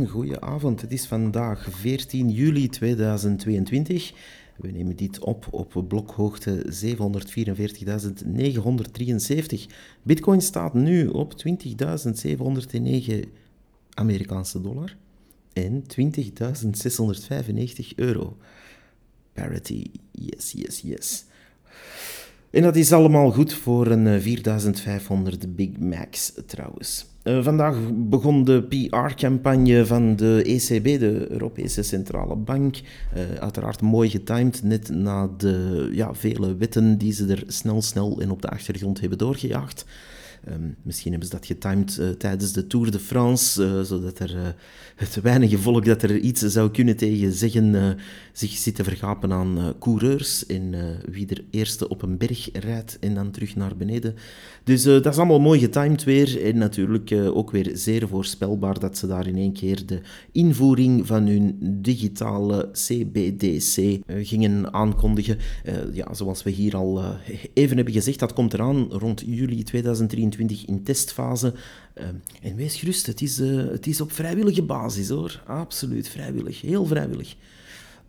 een goede avond. Het is vandaag 14 juli 2022. We nemen dit op op blokhoogte 744.973. Bitcoin staat nu op 20.709 Amerikaanse dollar en 20.695 euro. Parity, yes, yes, yes. En dat is allemaal goed voor een 4500 Big Macs trouwens. Uh, vandaag begon de PR-campagne van de ECB, de Europese Centrale Bank. Uh, uiteraard mooi getimed, net na de ja, vele wetten die ze er snel, snel en op de achtergrond hebben doorgejaagd. Um, misschien hebben ze dat getimed uh, tijdens de Tour de France, uh, zodat er uh, het weinige volk dat er iets zou kunnen tegen zeggen zich zit te vergapen aan coureurs en wie er eerste op een berg rijdt en dan terug naar beneden. Dus dat is allemaal mooi getimed weer en natuurlijk ook weer zeer voorspelbaar dat ze daar in één keer de invoering van hun digitale CBDC gingen aankondigen. ja, zoals we hier al even hebben gezegd, dat komt eraan rond juli 2023 in testfase. Uh, en wees gerust, het is, uh, het is op vrijwillige basis hoor. Absoluut vrijwillig, heel vrijwillig.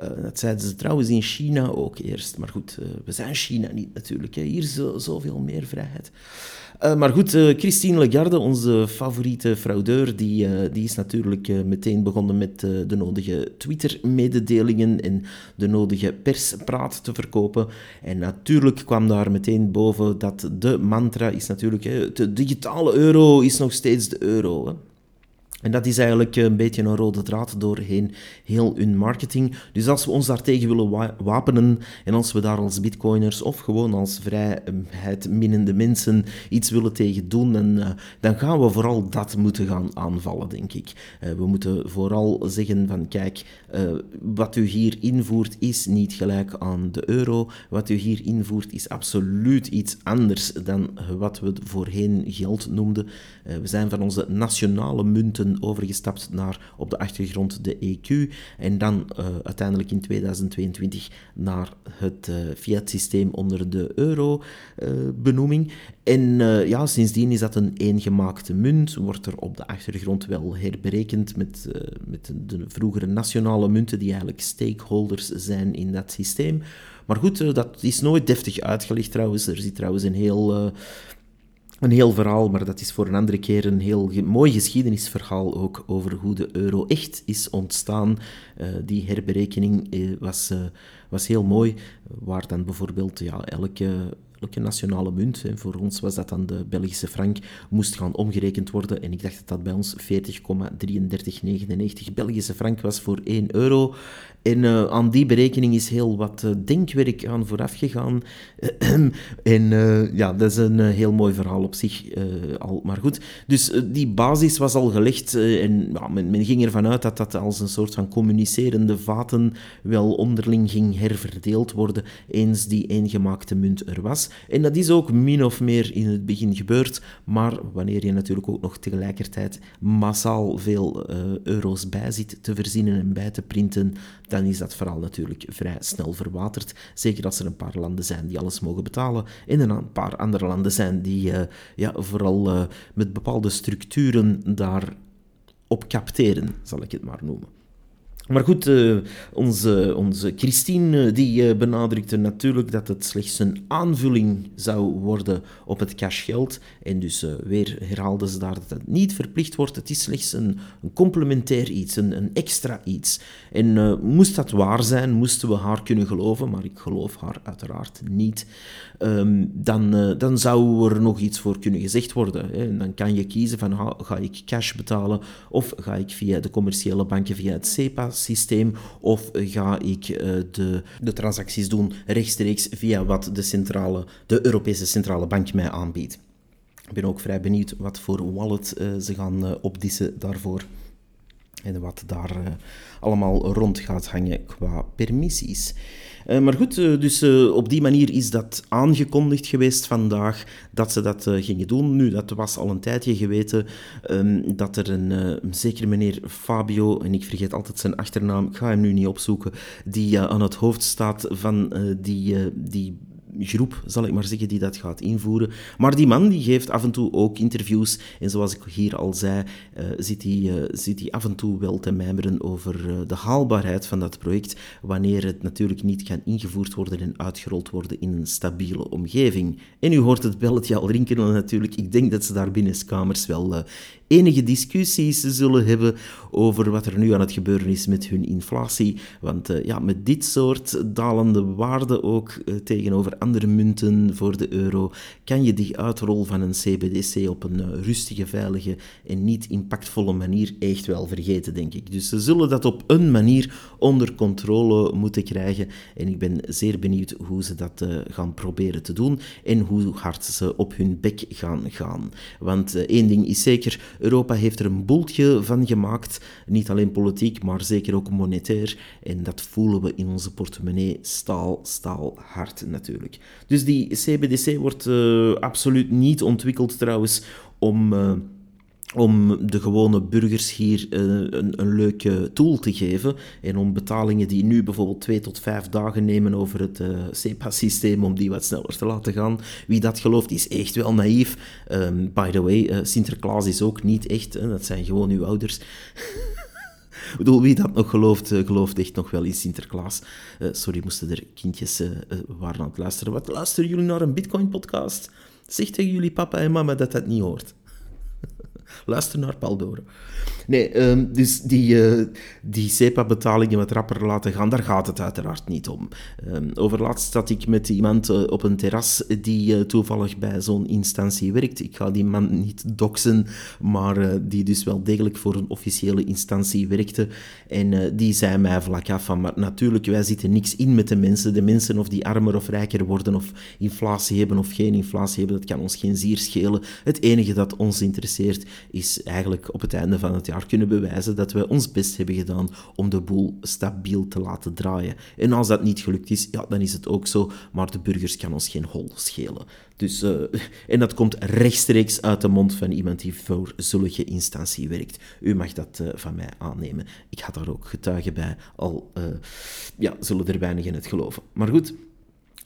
Uh, dat zeiden ze trouwens in China ook eerst. Maar goed, we zijn China niet natuurlijk. Hè. Hier zo, zoveel meer vrijheid. Uh, maar goed, Christine Lagarde, onze favoriete fraudeur, die, die is natuurlijk meteen begonnen met de nodige Twitter-mededelingen en de nodige perspraat te verkopen. En natuurlijk kwam daar meteen boven dat de mantra is natuurlijk, hè, de digitale euro is nog steeds de euro. En dat is eigenlijk een beetje een rode draad doorheen heel hun marketing. Dus als we ons daartegen willen wapenen en als we daar als bitcoiners of gewoon als vrijheid mensen iets willen tegen doen, dan, uh, dan gaan we vooral dat moeten gaan aanvallen, denk ik. Uh, we moeten vooral zeggen van kijk, wat u hier invoert is niet gelijk aan de euro. Wat u hier invoert is absoluut iets anders dan wat we voorheen geld noemden. we zijn van onze nationale munten overgestapt naar op de achtergrond de EQ en dan uh, uiteindelijk in 2022 naar het uh, fiat-systeem onder de euro-benoeming. Eh, en ja, sindsdien is dat een eengemaakte munt, wordt er op de achtergrond wel herberekend met, met de vroegere nationale munten die eigenlijk stakeholders zijn in dat systeem. Maar goed, dat is nooit deftig uitgelegd trouwens. Er zit trouwens een heel een heel verhaal, maar dat is voor een andere keer een heel mooi geschiedenisverhaal ook over hoe de euro echt is ontstaan. Uh, die herberekening uh, was, uh, was heel mooi, waar dan bijvoorbeeld ja, elke elke nationale munt, en voor ons was dat dan de Belgische frank, moest gaan omgerekend worden. En ik dacht dat dat bij ons 40,3399 Belgische frank was voor 1 euro. En uh, aan die berekening is heel wat uh, denkwerk aan vooraf gegaan. en uh, ja, dat is een heel mooi verhaal op zich al. Maar goed, dus die basis was al gelegd. en ja, men, men, ging ervan uit dat dat als een soort van communicerende vaten wel onderling ging herverdeeld worden eens die eengemaakte munt er was. En dat is ook min of meer in het begin gebeurd. Maar wanneer je natuurlijk ook nog tegelijkertijd massaal veel euro's bij zit te verzinnen en bij te printen, dan is dat verhaal natuurlijk vrij snel verwaterd. Zeker als er een paar landen zijn die alles mogen betalen en een paar andere landen zijn die uh, ja, vooral uh, met bepaalde structuren daar op capteren, zal ik het maar noemen. Maar goed, uh, onze, onze Christine die uh, benadrukte natuurlijk dat het slechts een aanvulling zou worden op het cashgeld. En dus uh, weer herhaalde ze daar dat het niet verplicht wordt. Het is slechts een, een complementair iets, een, een, extra iets. En moest dat waar zijn, moesten we haar kunnen geloven, maar ik geloof haar uiteraard niet. Um, dan, dan zou er nog iets voor kunnen gezegd worden. Hè. En dan kan je kiezen van ga, ga ik cash betalen of ga ik via de commerciële banken, via het CEPA systeem of ga ik uh, de, de transacties doen rechtstreeks via wat de, centrale, de Europese Centrale Bank mij aanbiedt. Ik ben ook vrij benieuwd wat voor wallet uh, ze gaan uh, opdissen daarvoor. En wat daar allemaal rond gaat hangen qua permissies. Uh, maar goed, uh, dus uh, op die manier is dat aangekondigd geweest vandaag dat ze dat gingen doen. Nu, dat was al een tijdje geweten um, dat er een, een zekere meneer Fabio, en ik vergeet altijd zijn achternaam, ik ga hem nu niet opzoeken, die aan het hoofd staat van die, die groep, zal ik maar zeggen, die dat gaat invoeren. Maar die man die geeft af en toe ook interviews. En zoals ik hier al zei, uh, zit, hij, zit hij af en toe wel te mijmeren over de haalbaarheid van dat project, wanneer het natuurlijk niet kan ingevoerd worden en uitgerold worden in een stabiele omgeving. En u hoort het belletje al rinkelen natuurlijk. Ik denk dat ze daar binnen kamers wel enige discussies zullen hebben over wat er nu aan het gebeuren is met hun inflatie. Want ja, met dit soort dalende waarden ook tegenover munten voor de euro, kan je die uitrol van een CBDC op een uh, rustige, veilige en niet impactvolle manier echt wel vergeten, denk ik. Dus ze zullen dat op een manier onder controle moeten krijgen. En ik ben zeer benieuwd hoe ze dat gaan proberen te doen en hoe hard ze op hun bek gaan gaan. Want één ding is zeker, Europa heeft er een boeltje van gemaakt, niet alleen politiek, maar zeker ook monetair. En dat voelen we in onze portemonnee staal, staal hard natuurlijk. Dus die CBDC wordt uh, absoluut niet ontwikkeld trouwens om... Uh, om de gewone burgers hier uh, een, een, leuke tool te geven en om betalingen die nu bijvoorbeeld twee tot vijf dagen nemen over het uh, SEPA-systeem, om die wat sneller te laten gaan. Wie dat gelooft, is echt wel naïef. Um, by the way, Sinterklaas is ook niet echt, dat zijn gewoon uw ouders. Wie dat nog gelooft, gelooft echt nog wel in Sinterklaas. sorry, moesten er kindjes waren aan het luisteren. Wat luisteren jullie naar een Bitcoin-podcast? Zeg tegen jullie papa en mama dat dat niet hoort. Luister naar Paldoro. Nee, um, dus die, uh, die SEPA-betalingen wat rapper laten gaan, daar gaat het uiteraard niet om. Um, overlaatst zat ik met iemand uh, op een terras die uh, toevallig bij zo'n instantie werkt. Ik ga die man niet doxen, maar die dus wel degelijk voor een officiële instantie werkte. En die zei mij vlak af van, maar natuurlijk, wij zitten niks in met de mensen. De mensen of die armer of rijker worden of inflatie hebben of geen inflatie hebben, dat kan ons geen zier schelen. Het enige dat ons interesseert is eigenlijk op het einde van het jaar kunnen bewijzen dat we ons best hebben gedaan om de boel stabiel te laten draaien. En als dat niet gelukt is, ja, dan is het ook zo, maar de burgers kan ons geen hol schelen. Dus, uh, en dat komt rechtstreeks uit de mond van iemand die voor zulke instantie werkt. U mag dat uh, van mij aannemen. Ik had daar ook getuigen bij, al uh, ja, zullen er weinigen het geloven. Maar goed,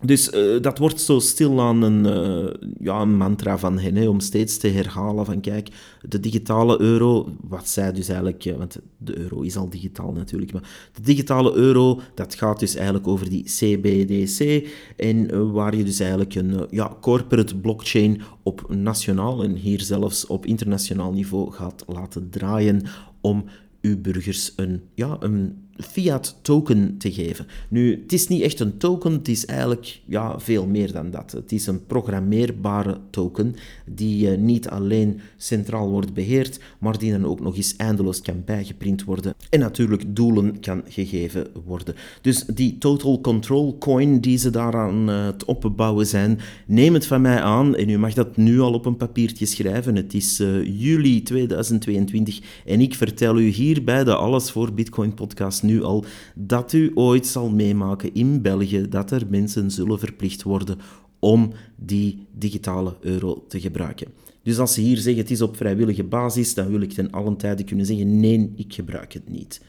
dus uh, dat wordt zo stilaan een, uh, ja, een mantra van hen, om steeds te herhalen van kijk, de digitale euro, wat zij dus eigenlijk, uh, want de euro is al digitaal natuurlijk, maar de digitale euro, dat gaat dus eigenlijk over die CBDC, en waar je dus eigenlijk een ja, corporate blockchain op nationaal en hier zelfs op internationaal niveau gaat laten draaien om uw burgers een, ja, een fiat token te geven. Nu, het is niet echt een token, het is eigenlijk ja, veel meer dan dat. Het is een programmeerbare token die uh, niet alleen centraal wordt beheerd, maar die dan ook nog eens eindeloos kan bijgeprint worden en natuurlijk doelen kan gegeven worden. Dus die Total Control Coin die ze daaraan uh, het opbouwen zijn, neem het van mij aan en u mag dat nu al op een papiertje schrijven. Het is uh, juli 2022 en ik vertel u hier bij de Alles voor Bitcoin podcast nu al dat u ooit zal meemaken in België dat er mensen zullen verplicht worden om die digitale euro te gebruiken. Dus als ze hier zeggen het is op vrijwillige basis, dan wil ik ten allen tijde kunnen zeggen nee, ik gebruik het niet.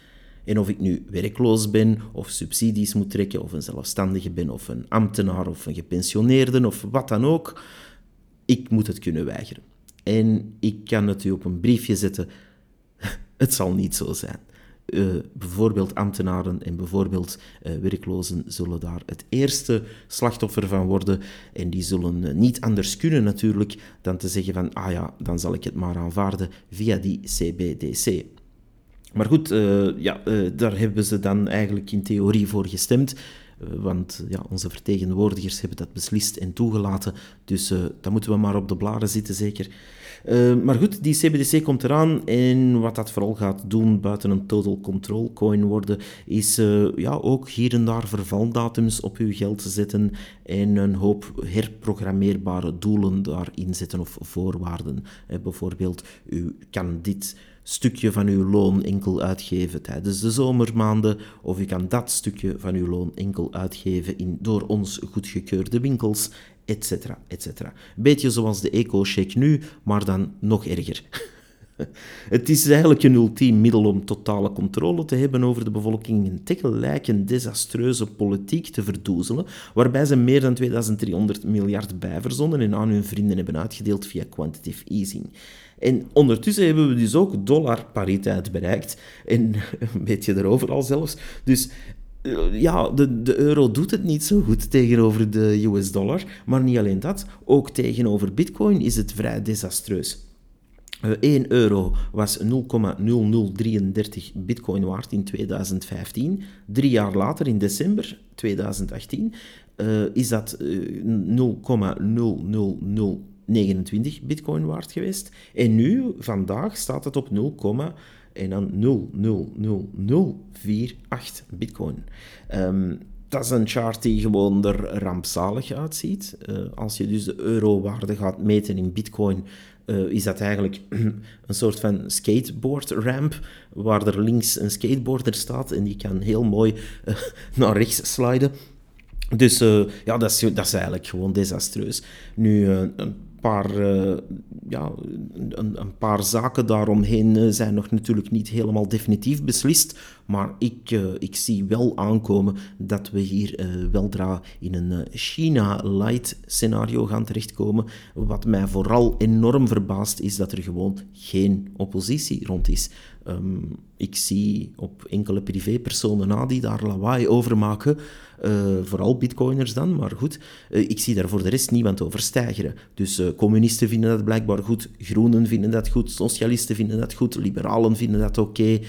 En of ik nu werkloos ben, of subsidies moet trekken, of een zelfstandige ben, of een ambtenaar, of een gepensioneerde, of wat dan ook, ik moet het kunnen weigeren. En ik kan het u op een briefje zetten, het zal niet zo zijn. Uh, bijvoorbeeld ambtenaren en bijvoorbeeld uh, werklozen zullen daar het eerste slachtoffer van worden. En die zullen uh, niet anders kunnen natuurlijk dan te zeggen van, ah ja, dan zal ik het maar aanvaarden via die CBDC. Maar goed, ja, daar hebben ze dan eigenlijk in theorie voor gestemd. Want ja, onze vertegenwoordigers hebben dat beslist en toegelaten. Dus dan moeten we maar op de blaren zitten, zeker. Uh, maar goed, die CBDC komt eraan en wat dat vooral gaat doen, buiten een total control coin worden, is uh, ja, ook hier en daar vervaldatums op uw geld zetten en een hoop herprogrammeerbare doelen daarin zetten of voorwaarden. Uh, bijvoorbeeld, u kan dit stukje van uw loon enkel uitgeven tijdens de zomermaanden, of u kan dat stukje van uw loon enkel uitgeven in door ons goedgekeurde winkels etc. etc. Beetje zoals de eco-check nu, maar dan nog erger. Het is eigenlijk een ultiem middel om totale controle te hebben over de bevolking en tegelijk een desastreuze politiek te verdoezelen, waarbij ze meer dan 2300 miljard bijverzonnen en aan hun vrienden hebben uitgedeeld via quantitative easing. En ondertussen hebben we dus ook dollarpariteit bereikt. En een beetje erover al zelfs. Dus ja, de, de euro doet het niet zo goed tegenover de US dollar. Maar niet alleen dat, ook tegenover bitcoin is het vrij desastreus. 1 eh, euro was 0,0033 bitcoin waard in 2015. Drie jaar later, in december 2018, uh, is dat uh, 0,00029 bitcoin waard geweest. En nu, vandaag, staat het op 0, en dan 0,00048 bitcoin. Um, dat is een chart die gewoon er rampzalig uitziet. Uh, als je dus de eurowaarde gaat meten in bitcoin, uh, is dat eigenlijk een soort van skateboard ramp, waar er links een skateboarder staat en die kan heel mooi uh, naar rechts sliden. Dus ja, dat is, dat is eigenlijk gewoon desastreus. Nu, een paar, uh, ja, een, een, paar zaken daaromheen uh, zijn nog natuurlijk niet helemaal definitief beslist. Maar ik, uh, ik zie wel aankomen dat we hier weldra in een China-light scenario gaan terechtkomen. Wat mij vooral enorm verbaast is dat er gewoon geen oppositie rond is. Um, ik zie op enkele privépersonen na die daar lawaai over maken. Uh, vooral bitcoiners dan, maar goed. Uh, ik zie daar voor de rest niemand over stijgeren. Dus uh, communisten vinden dat blijkbaar goed, groenen vinden dat goed, socialisten vinden dat goed, liberalen vinden dat oké.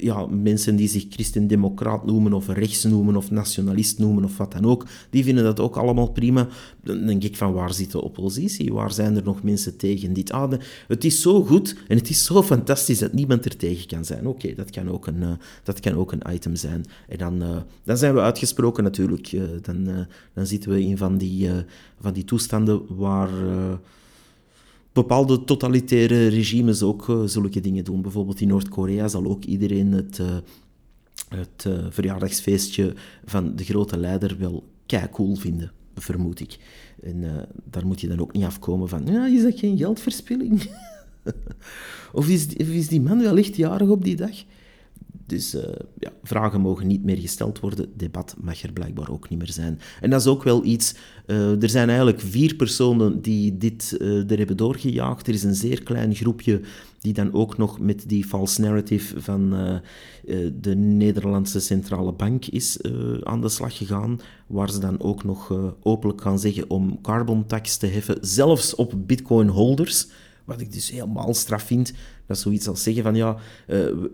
Ja, mensen die zich christendemocraat noemen of rechts noemen of nationalist noemen of wat dan ook, die vinden dat ook allemaal prima. Dan denk ik van waar zit de oppositie? Waar zijn er nog mensen tegen dit? Ah, het is zo goed en het is zo fantastisch dat niemand er tegen kan zijn. Oké, dat, kan ook een, dat kan ook een item zijn. En dan, dan zijn we uitgekomen gesproken natuurlijk. Eh, dan, eh, dan zitten we in van die, eh, van die toestanden waar bepaalde totalitaire regimes ook zulke dingen doen. Bijvoorbeeld in Noord-Korea zal ook iedereen het, het verjaardagsfeestje van de grote leider wel kei cool vinden, vermoed ik. En daar moet je dan ook niet afkomen van, ja, is dat geen geldverspilling? of, is, of is die man wel echt jarig op die dag? Dus uh, ja, vragen mogen niet meer gesteld worden. Debat mag er blijkbaar ook niet meer zijn. En dat is ook wel iets. Uh, er zijn eigenlijk vier personen die dit uh, er hebben doorgejaagd. Er is een zeer klein groepje die dan ook nog met die false narrative van de Nederlandse Centrale Bank is aan de slag gegaan. Waar ze dan ook nog openlijk gaan zeggen om carbon tax te heffen, zelfs op bitcoin holders. Wat ik dus helemaal straf vind. Dat zoiets als zeggen van ja, uh,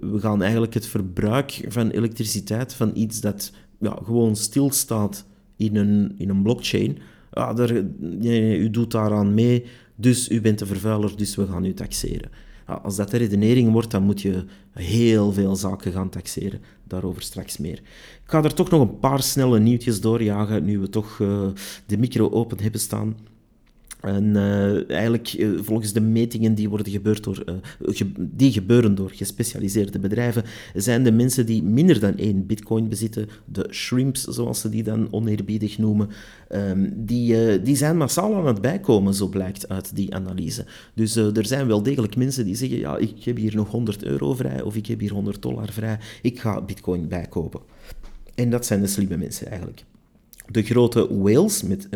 we gaan eigenlijk het verbruik van elektriciteit van iets dat ja, gewoon stilstaat in een, in een blockchain. Ja, daar, u doet daaraan mee, dus u bent de vervuiler, dus we gaan u taxeren. Als dat de redenering wordt, dan moet je heel veel zaken gaan taxeren. Daarover straks meer. Ik ga er toch nog een paar snelle nieuwtjes doorjagen, nu we toch uh, de micro open hebben staan. En uh, eigenlijk, uh, volgens de metingen die, worden gebeurd door, ge die gebeuren door gespecialiseerde bedrijven, zijn de mensen die minder dan één bitcoin bezitten, de shrimps, zoals ze die dan oneerbiedig noemen, um, die, die zijn massaal aan het bijkomen, zo blijkt uit die analyse. Dus er zijn wel degelijk mensen die zeggen, ja, ik heb hier nog 100 euro vrij, of ik heb hier 100 dollar vrij, ik ga bitcoin bijkopen. En dat zijn de slimme mensen eigenlijk. De grote whales met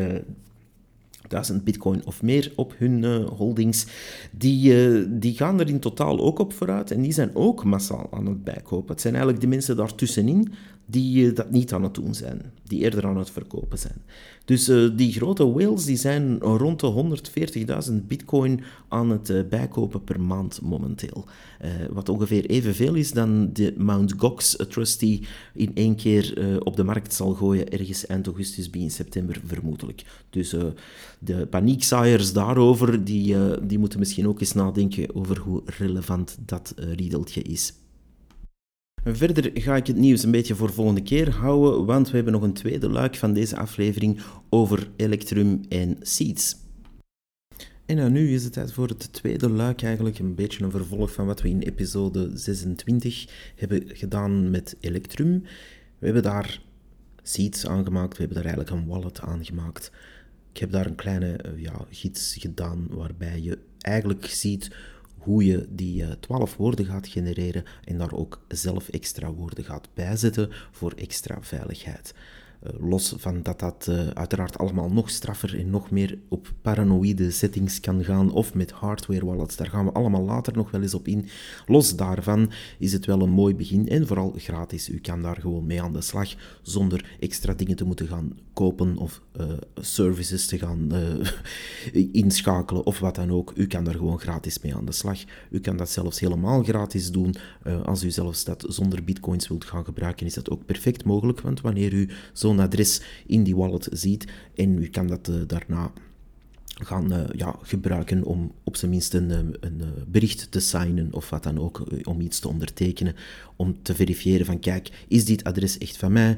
1000 bitcoin of meer op hun uh, holdings, die, uh, die gaan er in totaal ook op vooruit en die zijn ook massaal aan het bijkopen. Het zijn eigenlijk de mensen daartussenin die uh, dat niet aan het doen zijn, die eerder aan het verkopen zijn. Dus uh, die grote whales die zijn rond de 140.000 bitcoin aan het uh, bijkopen per maand momenteel. Wat ongeveer evenveel is dan de Mt. Gox Trust die in één keer op de markt zal gooien ergens eind augustus, begin september vermoedelijk. Dus de paniekzaaiers daarover, die, die moeten misschien ook eens nadenken over hoe relevant dat riedeltje is. Verder ga ik het nieuws een beetje voor volgende keer houden, want we hebben nog een tweede luik van deze aflevering over Electrum en Seeds. En nou, nu is het tijd voor het tweede luik, eigenlijk een beetje een vervolg van wat we in episode 26 hebben gedaan met Electrum. We hebben daar Seeds aangemaakt, we hebben daar eigenlijk een wallet aangemaakt. Ik heb daar een kleine eh, ja, gids gedaan waarbij je eigenlijk ziet hoe je die 12 woorden gaat genereren en daar ook zelf extra woorden gaat bijzetten voor extra veiligheid. Eh, los van dat dat uh, uiteraard allemaal nog straffer en nog meer op paranoïde settings kan gaan, of met hardware wallets, daar gaan we allemaal later nog wel eens op in. Los daarvan is het wel een mooi begin en vooral gratis. U kan daar gewoon mee aan de slag zonder extra dingen te moeten gaan kopen of uh, services te gaan inschakelen of wat dan ook. U kan daar gewoon gratis mee aan de slag. U kan dat zelfs helemaal gratis doen. als u zelfs dat zonder bitcoins wilt gaan gebruiken, is dat ook perfect mogelijk, want wanneer u zo'n adres in die wallet ziet. En u kan dat uh, daarna gaan uh, ja, gebruiken om op zijn minst een, eh, een bericht te signen of wat dan ook, om iets te ondertekenen, om te verifiëren van kijk, is dit adres echt van mij?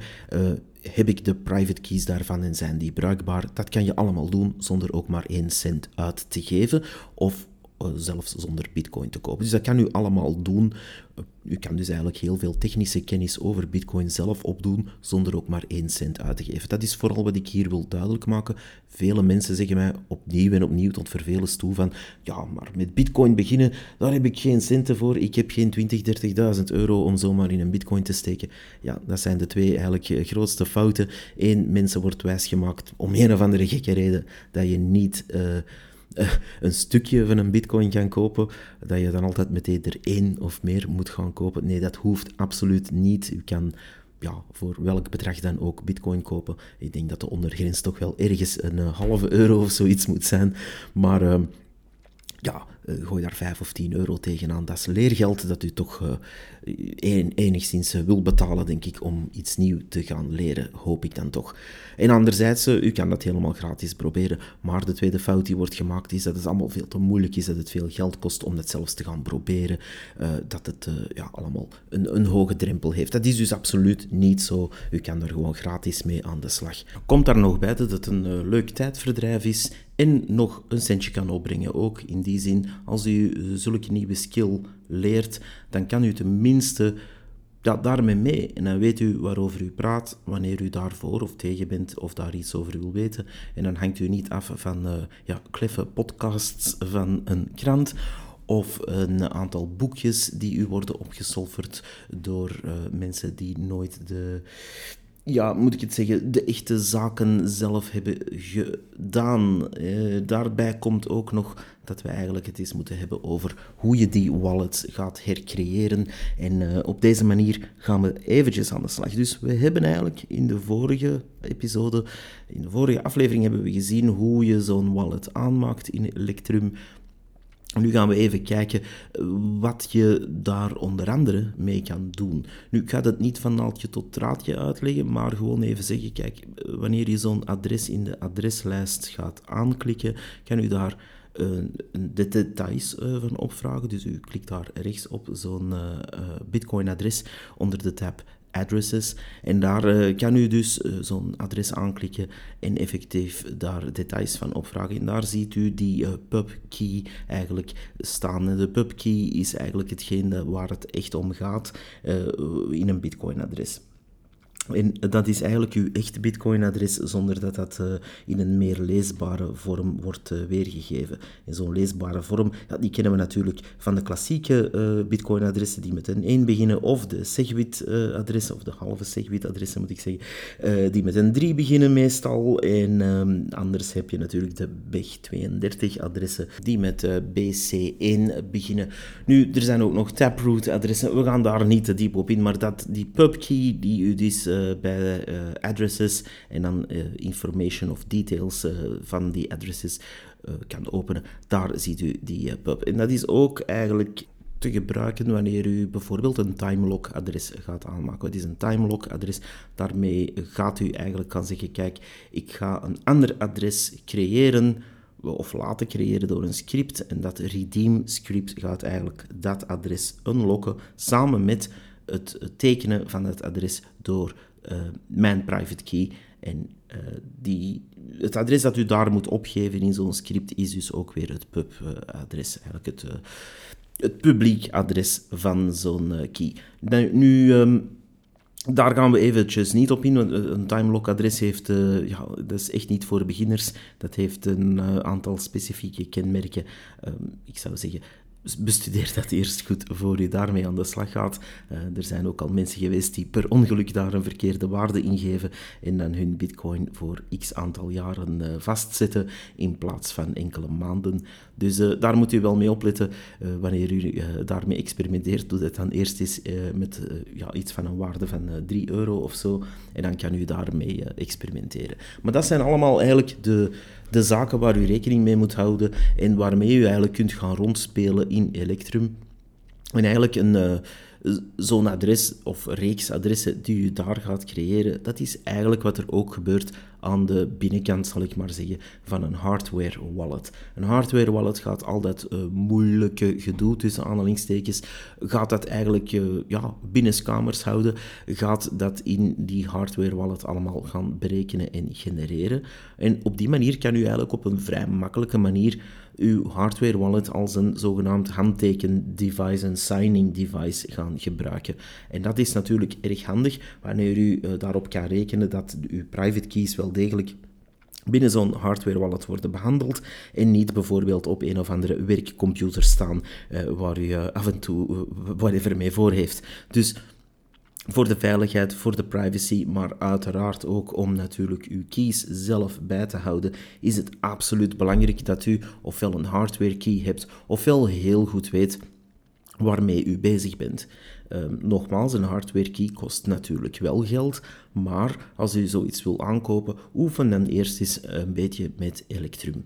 heb ik de private keys daarvan en zijn die bruikbaar? Dat kan je allemaal doen zonder ook maar één cent uit te geven of zelfs zonder bitcoin te kopen. Dus dat kan u allemaal doen u kan dus eigenlijk heel veel technische kennis over Bitcoin zelf opdoen zonder ook maar één cent uit te geven. Dat is vooral wat ik hier wil duidelijk maken. Vele mensen zeggen mij opnieuw en opnieuw tot vervelens toe van ja, maar met Bitcoin beginnen, daar heb ik geen centen voor. Ik heb geen 20, 30.000 euro om zomaar in een Bitcoin te steken. Ja, dat zijn de twee eigenlijk eh, grootste fouten. Eén, mensen wordt wijsgemaakt om een of andere gekke reden dat je niet... Eh, een stukje van een bitcoin gaan kopen, dat je dan altijd meteen er één of meer moet gaan kopen. Nee, dat hoeft absoluut niet. U kan ja, voor welk bedrag dan ook bitcoin kopen. Ik denk dat de ondergrens toch wel ergens een uh, halve euro of zoiets moet zijn. Maar uh, ja, uh, gooi daar 5 of 10 euro tegenaan. Dat is leergeld dat u toch uh, enigszins uh, wil betalen, denk ik, om iets nieuws te gaan leren, hoop ik dan toch. En anderzijds, u kan dat helemaal gratis proberen, maar de tweede fout die wordt gemaakt is dat het allemaal veel te moeilijk is, dat het veel geld kost om dat zelfs te gaan proberen, dat het ja, allemaal een, een hoge drempel heeft. Dat is dus absoluut niet zo. U kan er gewoon gratis mee aan de slag. Komt daar nog bij dat het een leuk tijdverdrijf is en nog een centje kan opbrengen. Ook in die zin, als u eh, zulke nieuwe skill leert, dan kan u tenminste ja, daarmee mee. En dan weet u waarover u praat, wanneer u daarvoor of tegen bent of daar iets over wil weten. En dan hangt u niet af van uh, ja, kleffe podcasts van een krant of een aantal boekjes die u worden opgesolverd door uh, mensen die nooit de ja, moet ik het zeggen, de echte zaken zelf hebben gedaan. Eh, daarbij komt ook nog dat we eigenlijk het eens moeten hebben over hoe je die wallet gaat hercreëren. En uh, op deze manier gaan we eventjes aan de slag. Dus we hebben eigenlijk in de vorige episode, in de vorige aflevering hebben we gezien hoe je zo'n wallet aanmaakt in Electrum. Nu gaan we even kijken eh, wat je daar onder andere mee kan doen. Nu, ik ga dat niet van naaldje tot draadje uitleggen, maar gewoon even zeggen, kijk, eh, wanneer je zo'n adres in de adreslijst gaat aanklikken, kan u daar uh, de details van opvragen. Dus u klikt daar rechts op zo'n Bitcoin-adres onder de tab addresses. En daar uh, kan u dus uh, zo'n adres aanklikken en effectief daar details van opvragen. En daar ziet u die uh, pub key eigenlijk staan. de pub key is eigenlijk hetgeen waar het echt om gaat in een Bitcoin adres. En dat is eigenlijk uw echte Bitcoin-adres zonder dat dat uh, in een meer leesbare vorm wordt uh, weergegeven. En zo'n leesbare vorm, ja, die kennen we natuurlijk van de klassieke uh, Bitcoin-adressen die met een 1 beginnen, of de Segwit-adressen, of de halve Segwit-adressen moet ik zeggen, die met een 3 beginnen meestal. En um, anders heb je natuurlijk de BEG32-adressen die met BC1 beginnen. Nu, er zijn ook nog Taproot-adressen. We gaan daar niet te diep op in, maar dat, die pubkey die u dus eh, bij uh, addresses en dan uh, information of details van die addresses kan openen. Daar ziet u die pub. En dat is ook eigenlijk te gebruiken wanneer u bijvoorbeeld een timelock adres gaat aanmaken. Het is een timelock adres. Daarmee gaat u eigenlijk kan zeggen, kijk, ik ga een ander adres creëren of laten creëren door een script. En dat redeem script gaat eigenlijk dat adres unlocken samen met het tekenen van het adres door mijn private key. En uh, die, het adres dat u daar moet opgeven in zo'n script is dus ook weer het pub-adres, eigenlijk het, uh, het publiek adres van zo'n key. Nu, nu um, daar gaan we eventjes niet op in, een timelock-adres heeft, uh, ja, dat is echt niet voor beginners. Dat heeft een aantal specifieke kenmerken. Um, ik zou zeggen, bestudeer dat eerst goed voor je daarmee aan de slag gaat. Uh, er zijn ook al mensen geweest die per ongeluk daar een verkeerde waarde ingeven en dan hun bitcoin voor x aantal jaren uh, vastzetten in plaats van enkele maanden. Dus uh, daar moet u wel mee opletten. wanneer u daarmee experimenteert, doe dat dan eerst eens met ja, iets van een waarde van 3 euro of zo. En dan kan u daarmee experimenteren. Maar dat zijn allemaal eigenlijk de de zaken waar u rekening mee moet houden en waarmee u eigenlijk kunt gaan rondspelen in Electrum. En eigenlijk een, uh, zo'n adres of reeks adressen die u daar gaat creëren, dat is eigenlijk wat er ook gebeurt aan de binnenkant, zal ik maar zeggen, van een hardware wallet. Een hardware wallet gaat al dat uh, moeilijke gedoe tussen aanhalingstekens, gaat dat eigenlijk uh, ja, binnenskamers houden, gaat dat in die hardware wallet allemaal gaan berekenen en genereren. En op die manier kan u eigenlijk op een vrij makkelijke manier uw hardware wallet als een zogenaamd handteken device, een signing device gaan gebruiken. En dat is natuurlijk erg handig wanneer u uh, daarop kan rekenen dat uw private keys wel degelijk binnen zo'n hardware wallet worden behandeld en niet bijvoorbeeld op een of andere werkcomputer staan uh, waar u uh, af en toe whatever mee voor heeft. Dus voor de veiligheid, voor de privacy, maar uiteraard ook om natuurlijk uw keys zelf bij te houden, is het absoluut belangrijk dat u ofwel een hardware key hebt, ofwel heel goed weet waarmee u bezig bent. Um, nogmaals, een hardware key kost natuurlijk wel geld, maar als u zoiets wil aankopen, oefen dan eerst eens een beetje met Electrum.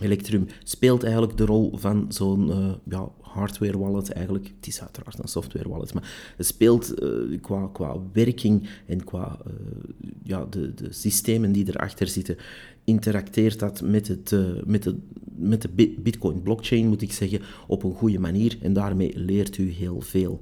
Electrum speelt eigenlijk de rol van zo'n uh, ja, hardware wallet eigenlijk. Het is uiteraard een software wallet, maar het speelt uh, qua, qua werking en qua uh, ja, de, de systemen die erachter zitten, interacteert dat met, het, met, de, met de Bitcoin blockchain, moet ik zeggen, op een goede manier. En daarmee leert u heel veel.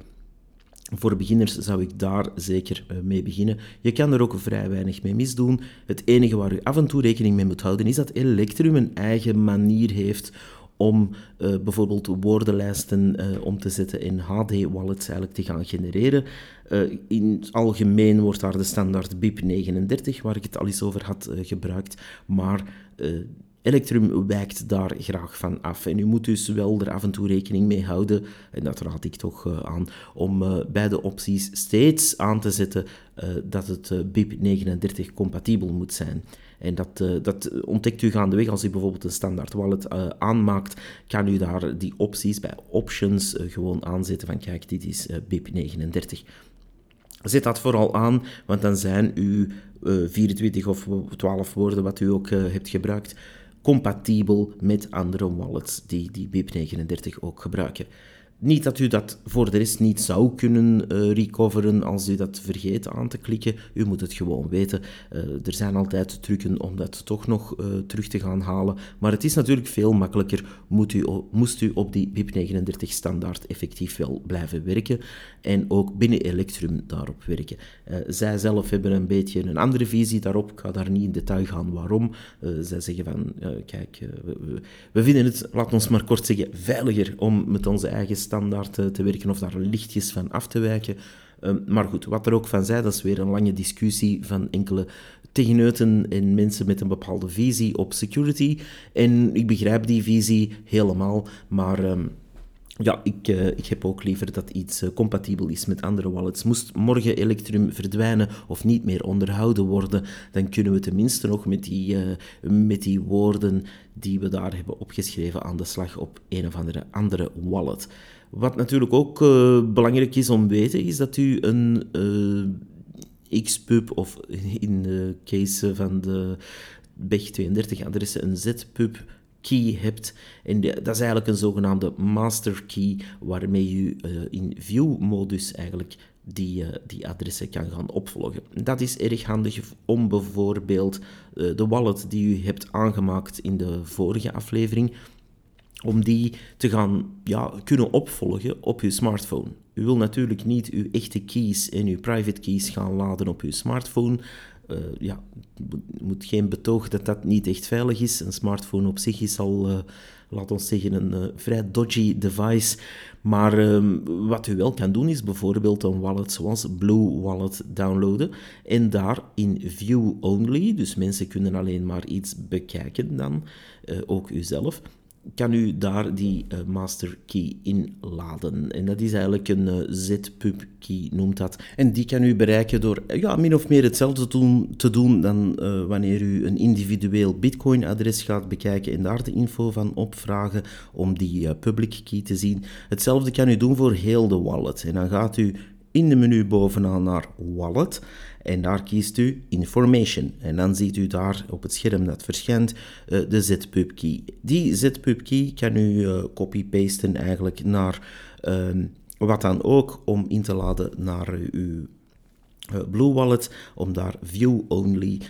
Voor beginners zou ik daar zeker eh, mee beginnen. Je kan er ook vrij weinig mee misdoen. Het enige waar u af en toe rekening mee moet houden is dat Electrum een eigen manier heeft om uh, bijvoorbeeld woordenlijsten uh, om te zetten in HD-wallets eigenlijk te gaan genereren. Uh, in het algemeen wordt daar de standaard BIP39, waar ik het al eens over had, gebruikt. Maar Electrum wijkt daar graag van af. En u moet dus wel er af en toe rekening mee houden, en dat raad ik toch aan, om beide opties steeds aan te zetten dat het BIP39 compatibel moet zijn. En dat, dat ontdekt u gaandeweg als u bijvoorbeeld een standaard wallet aanmaakt, kan u daar die opties bij options gewoon aanzetten van kijk, dit is BIP39. Zet dat vooral aan, want dan zijn uw 24 of 12 woorden wat u ook hebt gebruikt compatibel met andere wallets die die BIP39 ook gebruiken. Niet dat u dat voor de rest niet zou kunnen uh, recoveren als u dat vergeet aan te klikken. U moet het gewoon weten. Uh, er zijn altijd trucken om dat toch nog uh, terug te gaan halen. Maar het is natuurlijk veel makkelijker moet u, moest u op die BIP39 standaard effectief wel blijven werken. En ook binnen Electrum daarop werken. zij zelf hebben een beetje een andere visie daarop. Ik ga daar niet in detail gaan waarom. zij zeggen van, kijk, we, we, vinden het, laat ons maar kort zeggen, veiliger om met onze eigen standaard te werken of daar lichtjes van af te wijken. Ehm, maar goed, wat er ook van zij, dat is weer een lange discussie van enkele techneuten en mensen met een bepaalde visie op security. En ik begrijp die visie helemaal, maar... Ehm, ja, ik, uh, ik heb ook liever dat iets uh, compatibel is met andere wallets. Moest morgen Electrum verdwijnen of niet meer onderhouden worden, dan kunnen we tenminste nog met die, met die woorden die we daar hebben opgeschreven aan de slag op een of andere andere wallet. Wat natuurlijk ook belangrijk is om te weten, is dat u een Xpub of in de case van de BEG32 adressen een Zpub key hebt. En dat is eigenlijk een zogenaamde master key, waarmee je uh, in view-modus eigenlijk die, uh, die adressen kan gaan opvolgen. Dat is erg handig om bijvoorbeeld uh, de wallet die u hebt aangemaakt in de vorige aflevering, om die te gaan ja, kunnen opvolgen op uw smartphone. U wil natuurlijk niet uw echte keys en uw private keys gaan laden op uw smartphone, uh, ja, moet geen betoog dat dat niet echt veilig is. Een smartphone op zich is al, uh, laat zeggen, een uh, vrij dodgy device. Maar ehm, wat u wel kan doen is bijvoorbeeld een wallet zoals Blue Wallet downloaden en daar in view only, dus mensen kunnen alleen maar iets bekijken dan, ook uzelf, kan u daar die uh, master key inladen. En dat is eigenlijk een uh, ZPub key, noemt dat. En die kan u bereiken door ja, min of meer hetzelfde te doen, te doen dan wanneer u een individueel Bitcoin-adres gaat bekijken en daar de info van opvragen om die public key te zien. Hetzelfde kan u doen voor heel de wallet. En dan gaat u in de menu bovenaan naar Wallet. En daar kiest u Information. En dan ziet u daar op het scherm dat verschijnt uh, de ZPub key. Die ZPub key kan u uh, copy-pasten eigenlijk naar uh, wat dan ook om in te laden naar uw eh, Blue Wallet, om daar View Only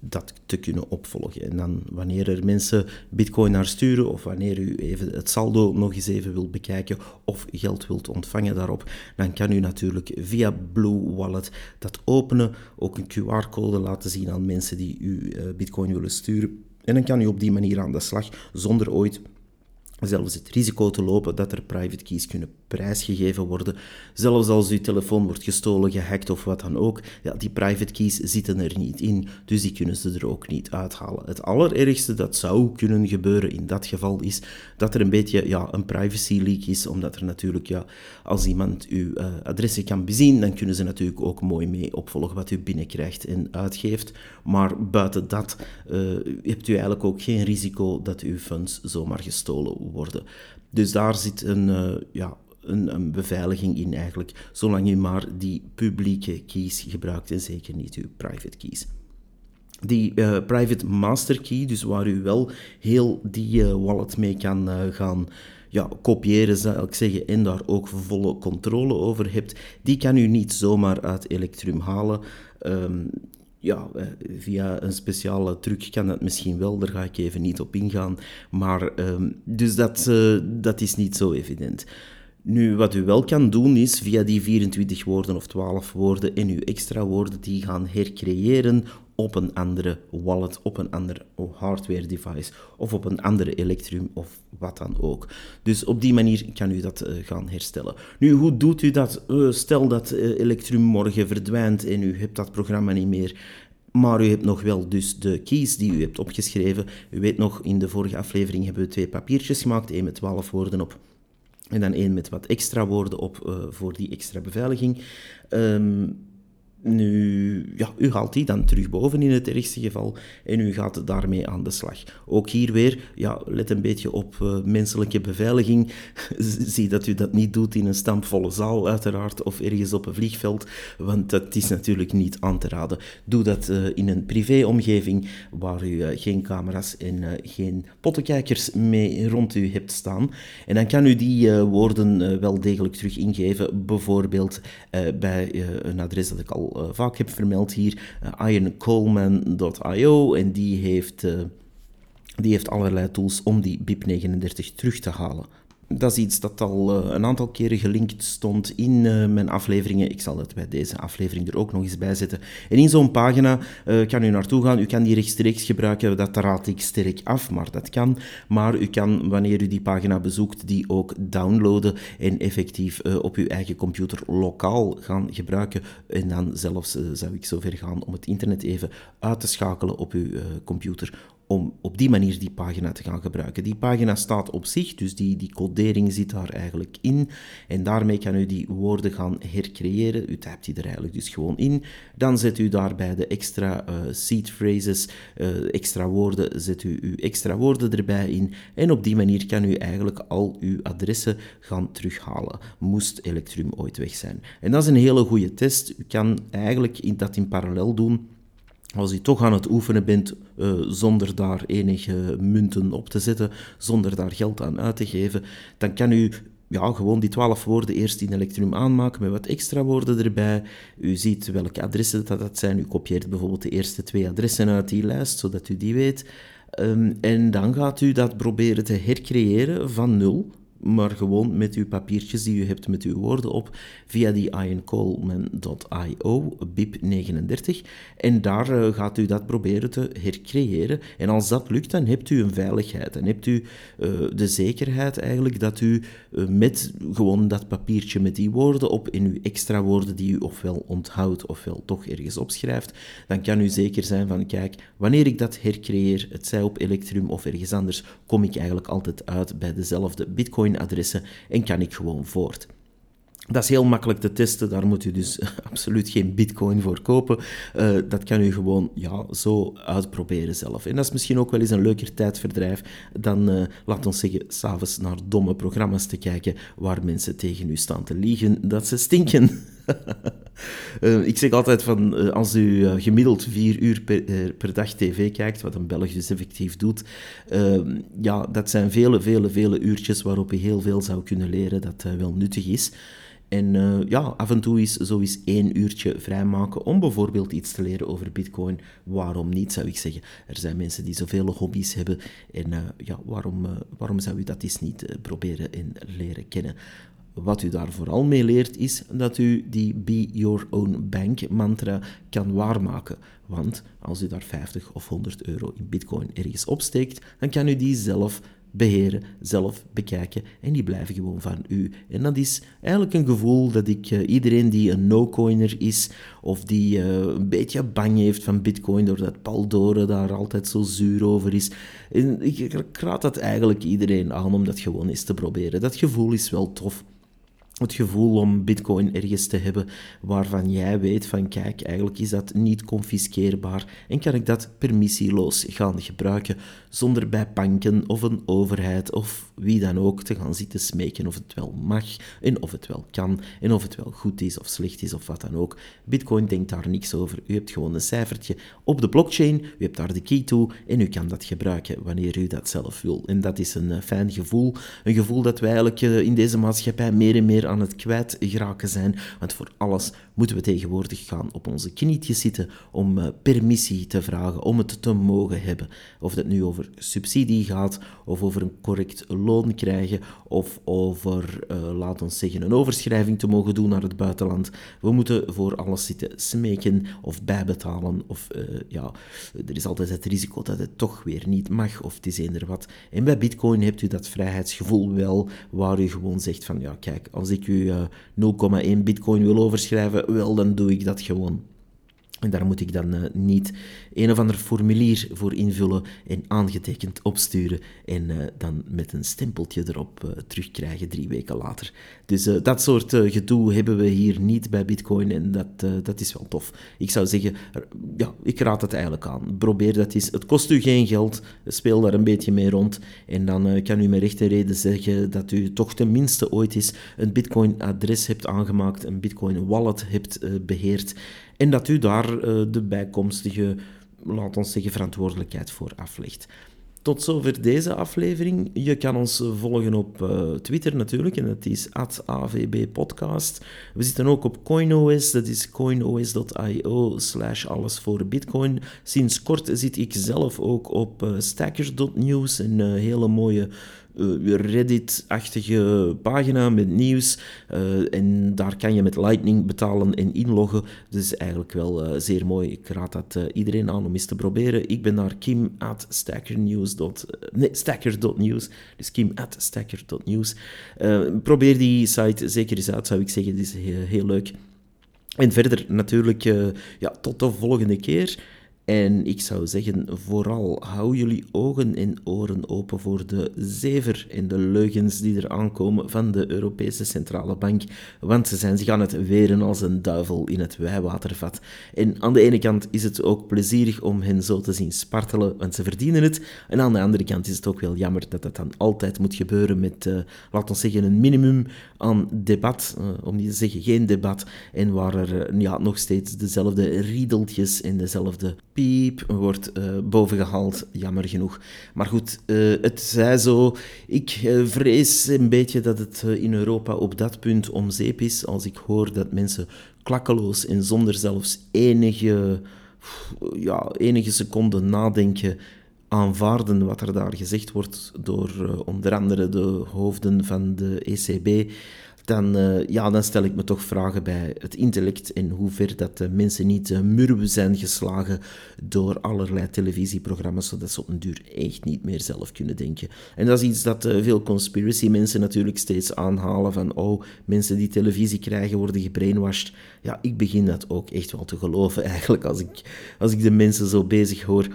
dat te kunnen opvolgen. En dan wanneer er mensen bitcoin naar sturen of wanneer u even het saldo nog eens even wilt bekijken of geld wilt ontvangen daarop, dan kan u natuurlijk via Blue Wallet dat openen, ook een QR-code laten zien aan mensen die u eh, bitcoin willen sturen. En dan kan u op die manier aan de slag zonder ooit zelfs het risico te lopen dat er private keys kunnen prijsgegeven worden. Zelfs als uw telefoon wordt gestolen, gehackt of wat dan ook, ja, die private keys zitten er niet in, dus die kunnen ze er ook niet uithalen. Het allerergste dat zou kunnen gebeuren in dat geval is dat er een beetje ja, een privacy leak is, omdat er natuurlijk, ja, als iemand uw uh, adressen kan bezien, dan kunnen ze natuurlijk ook mooi mee opvolgen wat u binnenkrijgt en uitgeeft. Maar buiten dat uh, hebt u eigenlijk ook geen risico dat uw funds zomaar gestolen worden. Dus daar zit een, uh, ja, een, een, beveiliging in eigenlijk, zolang u maar die publieke keys gebruikt en zeker niet uw private keys. Die uh, private master key, dus waar u wel heel die uh, wallet mee kan gaan ja, kopiëren, zou ik zeggen, en daar ook volle controle over hebt, die kan u niet zomaar uit Electrum halen. Um, ja, eh, via een speciale truc kan dat misschien wel, daar ga ik even niet op ingaan. Maar um, dus dat, uh, dat is niet zo evident. Nu, wat u wel kan doen is via die 24 woorden of 12 woorden en uw extra woorden die gaan hercreëren op een andere wallet, op een ander hardware device of op een andere Electrum of wat dan ook. Dus op die manier kan u dat uh, gaan herstellen. Nu, hoe doet u dat? Uh, stel dat uh, Electrum morgen verdwijnt en u hebt dat programma niet meer. Maar u hebt nog wel dus de keys die u hebt opgeschreven. U weet nog, in de vorige aflevering hebben we twee papiertjes gemaakt. één met 12 woorden op en dan één met wat extra woorden op voor die extra beveiliging. Um, nu, ja, u haalt die dan terug boven in het ergste geval en u gaat daarmee aan de slag. Ook hier weer, ja, let een beetje op uh, menselijke beveiliging. Zie dat u dat niet doet in een stampvolle zaal, uiteraard, of ergens op een vliegveld, want dat is natuurlijk niet aan te raden. Doe dat uh, in een privéomgeving waar u uh, geen camera's en geen pottenkijkers mee rond u hebt staan. En dan kan u die woorden wel degelijk terug ingeven, bijvoorbeeld bij een adres dat ik al uh, vaak heb vermeld hier, uh, ironcoleman.io. En die heeft, uh, die heeft allerlei tools om die BIP39 terug te halen dat is iets dat al uh, een aantal keren gelinkt stond in uh, mijn afleveringen. Ik zal het bij deze aflevering er ook nog eens bij zetten. En in zo'n pagina uh, kan u naartoe gaan. U kan die rechtstreeks gebruiken. Dat raad ik sterk af, maar dat kan. Maar u kan, wanneer u die pagina bezoekt, die ook downloaden en effectief op uw eigen computer lokaal gaan gebruiken. En dan zelfs zou ik zover gaan om het internet even uit te schakelen op uw computer om op die manier die pagina te gaan gebruiken. Die pagina staat op zich, dus die, die codering zit daar eigenlijk in. En daarmee kan u die woorden gaan hercreëren. U typt die er eigenlijk dus gewoon in. Dan zet u daarbij de extra uh, seed phrases, uh, extra woorden, zet u uw extra woorden erbij in. En op die manier kan u eigenlijk al uw adressen gaan terughalen, moest Electrum ooit weg zijn. En dat is een hele goede test. U kan eigenlijk dat in parallel doen als u toch aan het oefenen bent uh, zonder daar enige munten op te zetten, zonder daar geld aan uit te geven, dan kan u ja, gewoon die twaalf woorden eerst in Electrum aanmaken met wat extra woorden erbij. U ziet welke adressen dat, dat zijn. U kopieert bijvoorbeeld de eerste twee adressen uit die lijst, zodat u die weet. Um, en dan gaat u dat proberen te hercreëren van nul maar gewoon met uw papiertjes die u hebt met uw woorden op, via die iancoleman.io, BIP39. En daar uh, gaat u dat proberen te hercreëren. En als dat lukt, dan hebt u een veiligheid. Dan hebt u uh, de zekerheid eigenlijk dat u uh, met gewoon dat papiertje met die woorden op, in uw extra woorden die u ofwel onthoudt ofwel toch ergens opschrijft, dan kan u zeker zijn van, kijk, wanneer ik dat hercreëer, het zij op Electrum of ergens anders, kom ik eigenlijk altijd uit bij dezelfde Bitcoin-adressen en kan ik gewoon voort. Dat is heel makkelijk te testen, daar moet u dus absoluut geen bitcoin voor kopen. Uh, dat kan u gewoon ja, zo uitproberen zelf. En dat is misschien ook wel eens een leuker tijdverdrijf dan, uh, laat ons zeggen, s'avonds naar domme programma's te kijken waar mensen tegen u staan te liegen dat ze stinken. uh, ik zeg altijd van, als u gemiddeld vier uur per, dag tv kijkt, wat een Belg dus effectief doet, ja, dat zijn vele, vele, vele uurtjes waarop u heel veel zou kunnen leren dat wel nuttig is. En ja, af en toe is zo eens één uurtje vrijmaken om bijvoorbeeld iets te leren over Bitcoin. Waarom niet, zou ik zeggen. Er zijn mensen die zoveel hobby's hebben. En ja, waarom, waarom zou u dat eens niet proberen en leren kennen? Wat u daar vooral mee leert, is dat u die Be Your Own Bank mantra kan waarmaken. Want als u daar 50 of 100 euro in Bitcoin ergens opsteekt, dan kan u die zelf beheren, zelf bekijken en die blijven gewoon van u. En dat is eigenlijk een gevoel dat ik uh, iedereen die een no-coiner is of die uh, een beetje bang heeft van bitcoin doordat Paul Dore daar altijd zo zuur over is, en ik raad dat eigenlijk iedereen aan om dat gewoon eens te proberen. Dat gevoel is wel tof het gevoel om bitcoin ergens te hebben waarvan jij weet van kijk, eigenlijk is dat niet confiskeerbaar en kan ik dat permissieloos gaan gebruiken zonder bij banken of een overheid of wie dan ook te gaan zitten smeken of het wel mag en of het wel kan en of het wel goed is of slecht is of wat dan ook. Bitcoin denkt daar niks over. U hebt gewoon een cijfertje op de blockchain, u hebt daar de key toe en u kan dat gebruiken wanneer u dat zelf wil. En dat is een eh, fijn gevoel, een gevoel dat wij eigenlijk eh, in deze maatschappij meer en meer aan het kwijtraken zijn. Want voor alles moeten we tegenwoordig gaan op onze knietjes zitten om uh, permissie te vragen, om het te mogen hebben. Of dat nu over subsidie gaat, of over een correct loon krijgen, of over, uh, laat zeggen, een overschrijving te mogen doen naar het buitenland. We moeten voor alles zitten smeken of bijbetalen. Of uh, ja, er is altijd het risico dat het toch weer niet mag, of het is eender wat. En bij Bitcoin hebt u dat vrijheidsgevoel wel, waar u gewoon zegt van ja, kijk, als ik u 0,1 Bitcoin wil overschrijven, wel, dan doe ik dat gewoon. En daar moet ik dan uh, niet een of ander formulier voor invullen en aangetekend opsturen en uh, dan met een stempeltje erop uh, terugkrijgen drie weken later. Dus dat soort gedoe hebben we hier niet bij Bitcoin en dat, dat is wel tof. Ik zou zeggen, ja, ik raad het eigenlijk aan. Probeer dat eens. Het kost u geen geld, speel daar een beetje mee rond en dan kan u met rechte reden zeggen dat u toch tenminste ooit eens een Bitcoin-adres hebt aangemaakt, een Bitcoin-wallet hebt beheerd en dat u daar uh, de bijkomstige, laat ons zeggen, verantwoordelijkheid voor aflegt. Tot zover deze aflevering. Je kan ons volgen op uh, Twitter natuurlijk, en dat is @avbpodcast. We zitten ook op CoinOS, dat is coinos.io slash alles voor bitcoin. Sinds kort zit ik zelf ook op uh, stackers.news, een hele mooie Reddit-achtige pagina met nieuws. Uh, en daar kan je met Lightning betalen en inloggen. Dus eigenlijk wel uh, zeer mooi. Ik raad dat iedereen aan om eens te proberen. Ik ben naar kim at stackernews. nee. Dus kim at probeer die site zeker eens uit, zou ik zeggen. Het is heel, heel leuk. En verder natuurlijk, ja, tot de volgende keer. En ik zou zeggen, vooral hou jullie ogen en oren open voor de zever en de leugens die er aankomen van de Europese Centrale Bank. Want ze zijn zich aan het weren als een duivel in het wijwatervat. En aan de ene kant is het ook plezierig om hen zo te zien spartelen, want ze verdienen het. En aan de andere kant is het ook wel jammer dat dat dan altijd moet gebeuren met, uh, laten we zeggen, een minimum aan debat. Uh, om niet te zeggen geen debat. En waar er uh, ja, nog steeds dezelfde riedeltjes en dezelfde piep wordt uh, bovengehaald, jammer genoeg. Maar goed, uh, het zij zo. Ik uh, vrees een beetje dat het in Europa op dat punt om zeep is. Als ik hoor dat mensen klakkeloos en zonder zelfs enige, ja, enige seconde nadenken aanvaarden wat er daar gezegd wordt door onder andere de hoofden van de ECB, dan, uh, ja, dan stel ik me toch vragen bij het intellect en hoe ver dat uh, mensen niet uh, zijn geslagen door allerlei televisieprogramma's, zodat ze op een duur echt niet meer zelf kunnen denken. En dat is iets dat veel conspiracy mensen natuurlijk steeds aanhalen van oh, mensen die televisie krijgen worden gebrainwashed. Ja, ik begin dat ook echt wel te geloven eigenlijk als ik, als ik de mensen zo bezig hoor.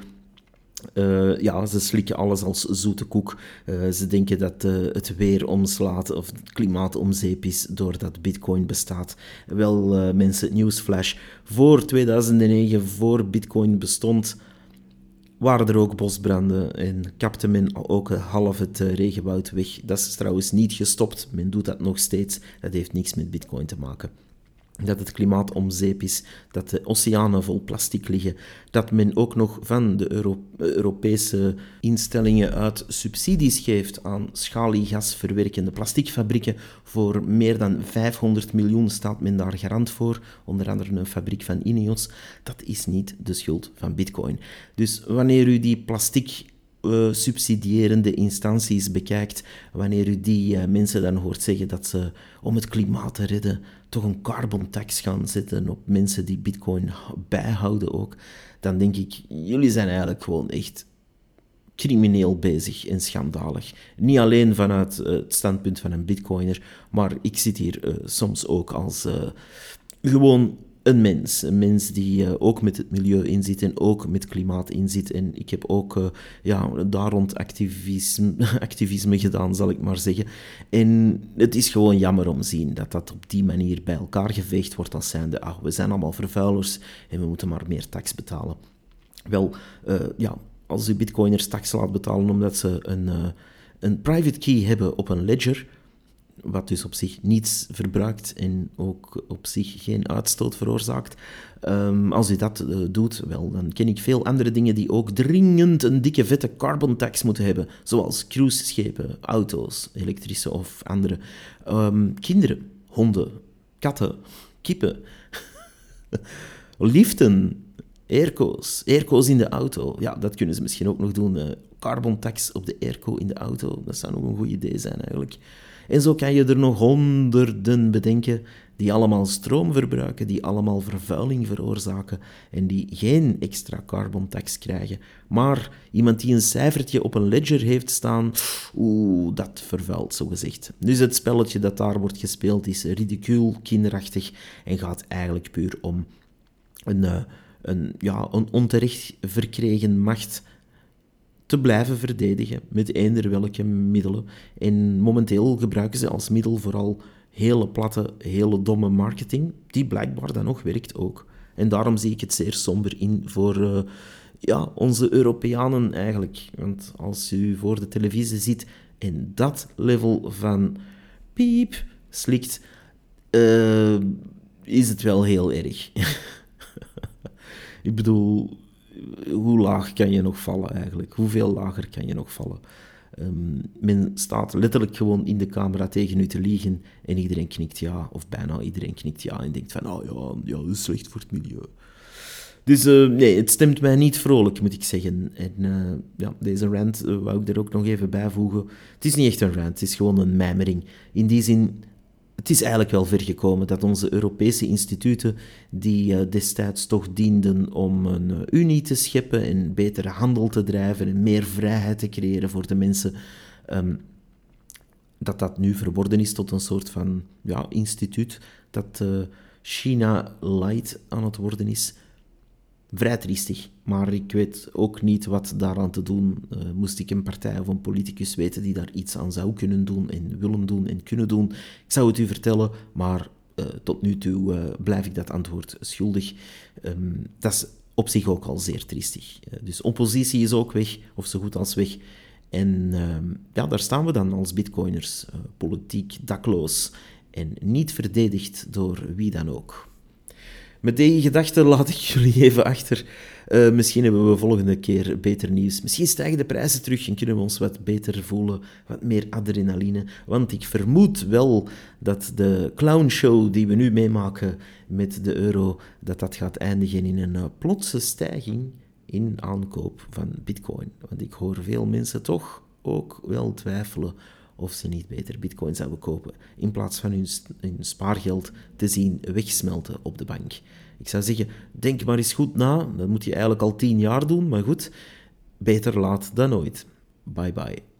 Uh, ja, ze slikken alles als zoete koek. Uh, ze denken dat uh, het weer omslaat of het klimaat om zeep is doordat bitcoin bestaat. Wel, mensen, nieuwsflash. Voor 2009, voor bitcoin bestond, waren er ook bosbranden en kapte men ook half het regenwoud weg. Dat is trouwens niet gestopt. Men doet dat nog steeds. Dat heeft niks met bitcoin te maken dat het klimaat om zeep is, dat de oceanen vol plastic liggen, dat men ook nog van de Europese instellingen uit subsidies geeft aan schaliegasverwerkende plasticfabrieken. Voor meer dan 500 miljoen staat men daar garant voor, onder andere een fabriek van Ineos. Dat is niet de schuld van Bitcoin. Dus wanneer u die plastic uh, subsidierende instanties bekijkt, wanneer u die uh, mensen dan hoort zeggen dat ze om het klimaat te redden toch een carbon tax gaan zetten op mensen die bitcoin bijhouden ook, dan denk ik, jullie zijn eigenlijk gewoon echt crimineel bezig en schandalig. Niet alleen vanuit uh, het standpunt van een bitcoiner, maar ik zit hier soms ook als gewoon een mens. Een mens die uh, ook met het milieu inzit en ook met klimaat inzit. En ik heb ook uh, ja, daar rond activisme, activisme gedaan, zal ik maar zeggen. En het is gewoon jammer om te zien dat dat op die manier bij elkaar geveegd wordt als zijnde, ah, we zijn allemaal vervuilers en we moeten maar meer tax betalen. Wel, uh, ja, als u bitcoiners tax laat betalen omdat ze een, een private key hebben op een ledger wat dus op zich niets verbruikt en ook op zich geen uitstoot veroorzaakt. Um, als u dat uh, doet, wel, dan ken ik veel andere dingen die ook dringend een dikke vette carbon tax moeten hebben, zoals cruiseschepen, auto's, elektrische of andere. Um, kinderen, honden, katten, kippen, liften, airco's, airco's in de auto. Ja, dat kunnen ze misschien ook nog doen. Uh, carbon tax op de airco in de auto, dat zou nog een goed idee zijn eigenlijk. En zo kan je er nog honderden bedenken die allemaal stroom verbruiken, die allemaal vervuiling veroorzaken en die geen extra carbon tax krijgen. Maar iemand die een cijfertje op een ledger heeft staan, oeh, dat vervuilt zogezegd. Dus het spelletje dat daar wordt gespeeld is ridicuul, kinderachtig en gaat eigenlijk puur om een, eh, een, ja, een onterecht verkregen macht te blijven verdedigen met eender welke middelen. En momenteel gebruiken ze als middel vooral hele platte, hele domme marketing, die blijkbaar dan nog werkt ook. En daarom zie ik het zeer somber in voor uh, ja, onze Europeanen eigenlijk. Want als u voor de televisie ziet en dat level van piep slikt, uh, is het wel heel erg. ik bedoel, hoe laag kan je nog vallen eigenlijk? Hoeveel lager kan je nog vallen? Um, men staat letterlijk gewoon in de camera tegen u te liegen en iedereen knikt ja, of bijna iedereen knikt ja en denkt van, oh ja, ja dat is slecht voor het milieu. Dus uh, nee, het stemt mij niet vrolijk, moet ik zeggen. En uh, ja, deze rant uh, wou ik er ook nog even bijvoegen. Het is niet echt een rant, het is gewoon een mijmering. In die zin het is eigenlijk wel ver gekomen dat onze Europese instituten, die eh, destijds toch dienden om een eh, unie te scheppen en betere handel te drijven en meer vrijheid te creëren voor de mensen, ehm, dat dat nu verworden is tot een soort van ja, instituut dat uh, China light aan het worden is vrij triestig. Maar ik weet ook niet wat daaraan te doen. Uh, moest ik een partij of een politicus weten die daar iets aan zou kunnen doen en willen doen en kunnen doen, ik zou het u vertellen, maar uh, tot nu toe uh, blijf ik dat antwoord schuldig. Um, dat is op zich ook al zeer triestig. dus oppositie is ook weg, of zo goed als weg. En ehm, ja, daar staan we dan als bitcoiners, politiek dakloos en niet verdedigd door wie dan ook. Met die gedachte laat ik jullie even achter. Uh, misschien hebben we volgende keer beter nieuws. Misschien stijgen de prijzen terug en kunnen we ons wat beter voelen, wat meer adrenaline. Want ik vermoed wel dat de clownshow die we nu meemaken met de euro, dat dat gaat eindigen in een uh, plotse stijging in aankoop van bitcoin. Want ik hoor veel mensen toch ook wel twijfelen of ze niet beter bitcoin zouden kopen, in plaats van hun, hun spaargeld te zien wegsmelten op de bank. Ik zou zeggen, denk maar eens goed na. Dat moet je eigenlijk al tien jaar doen, maar goed, beter laat dan nooit. Bye bye.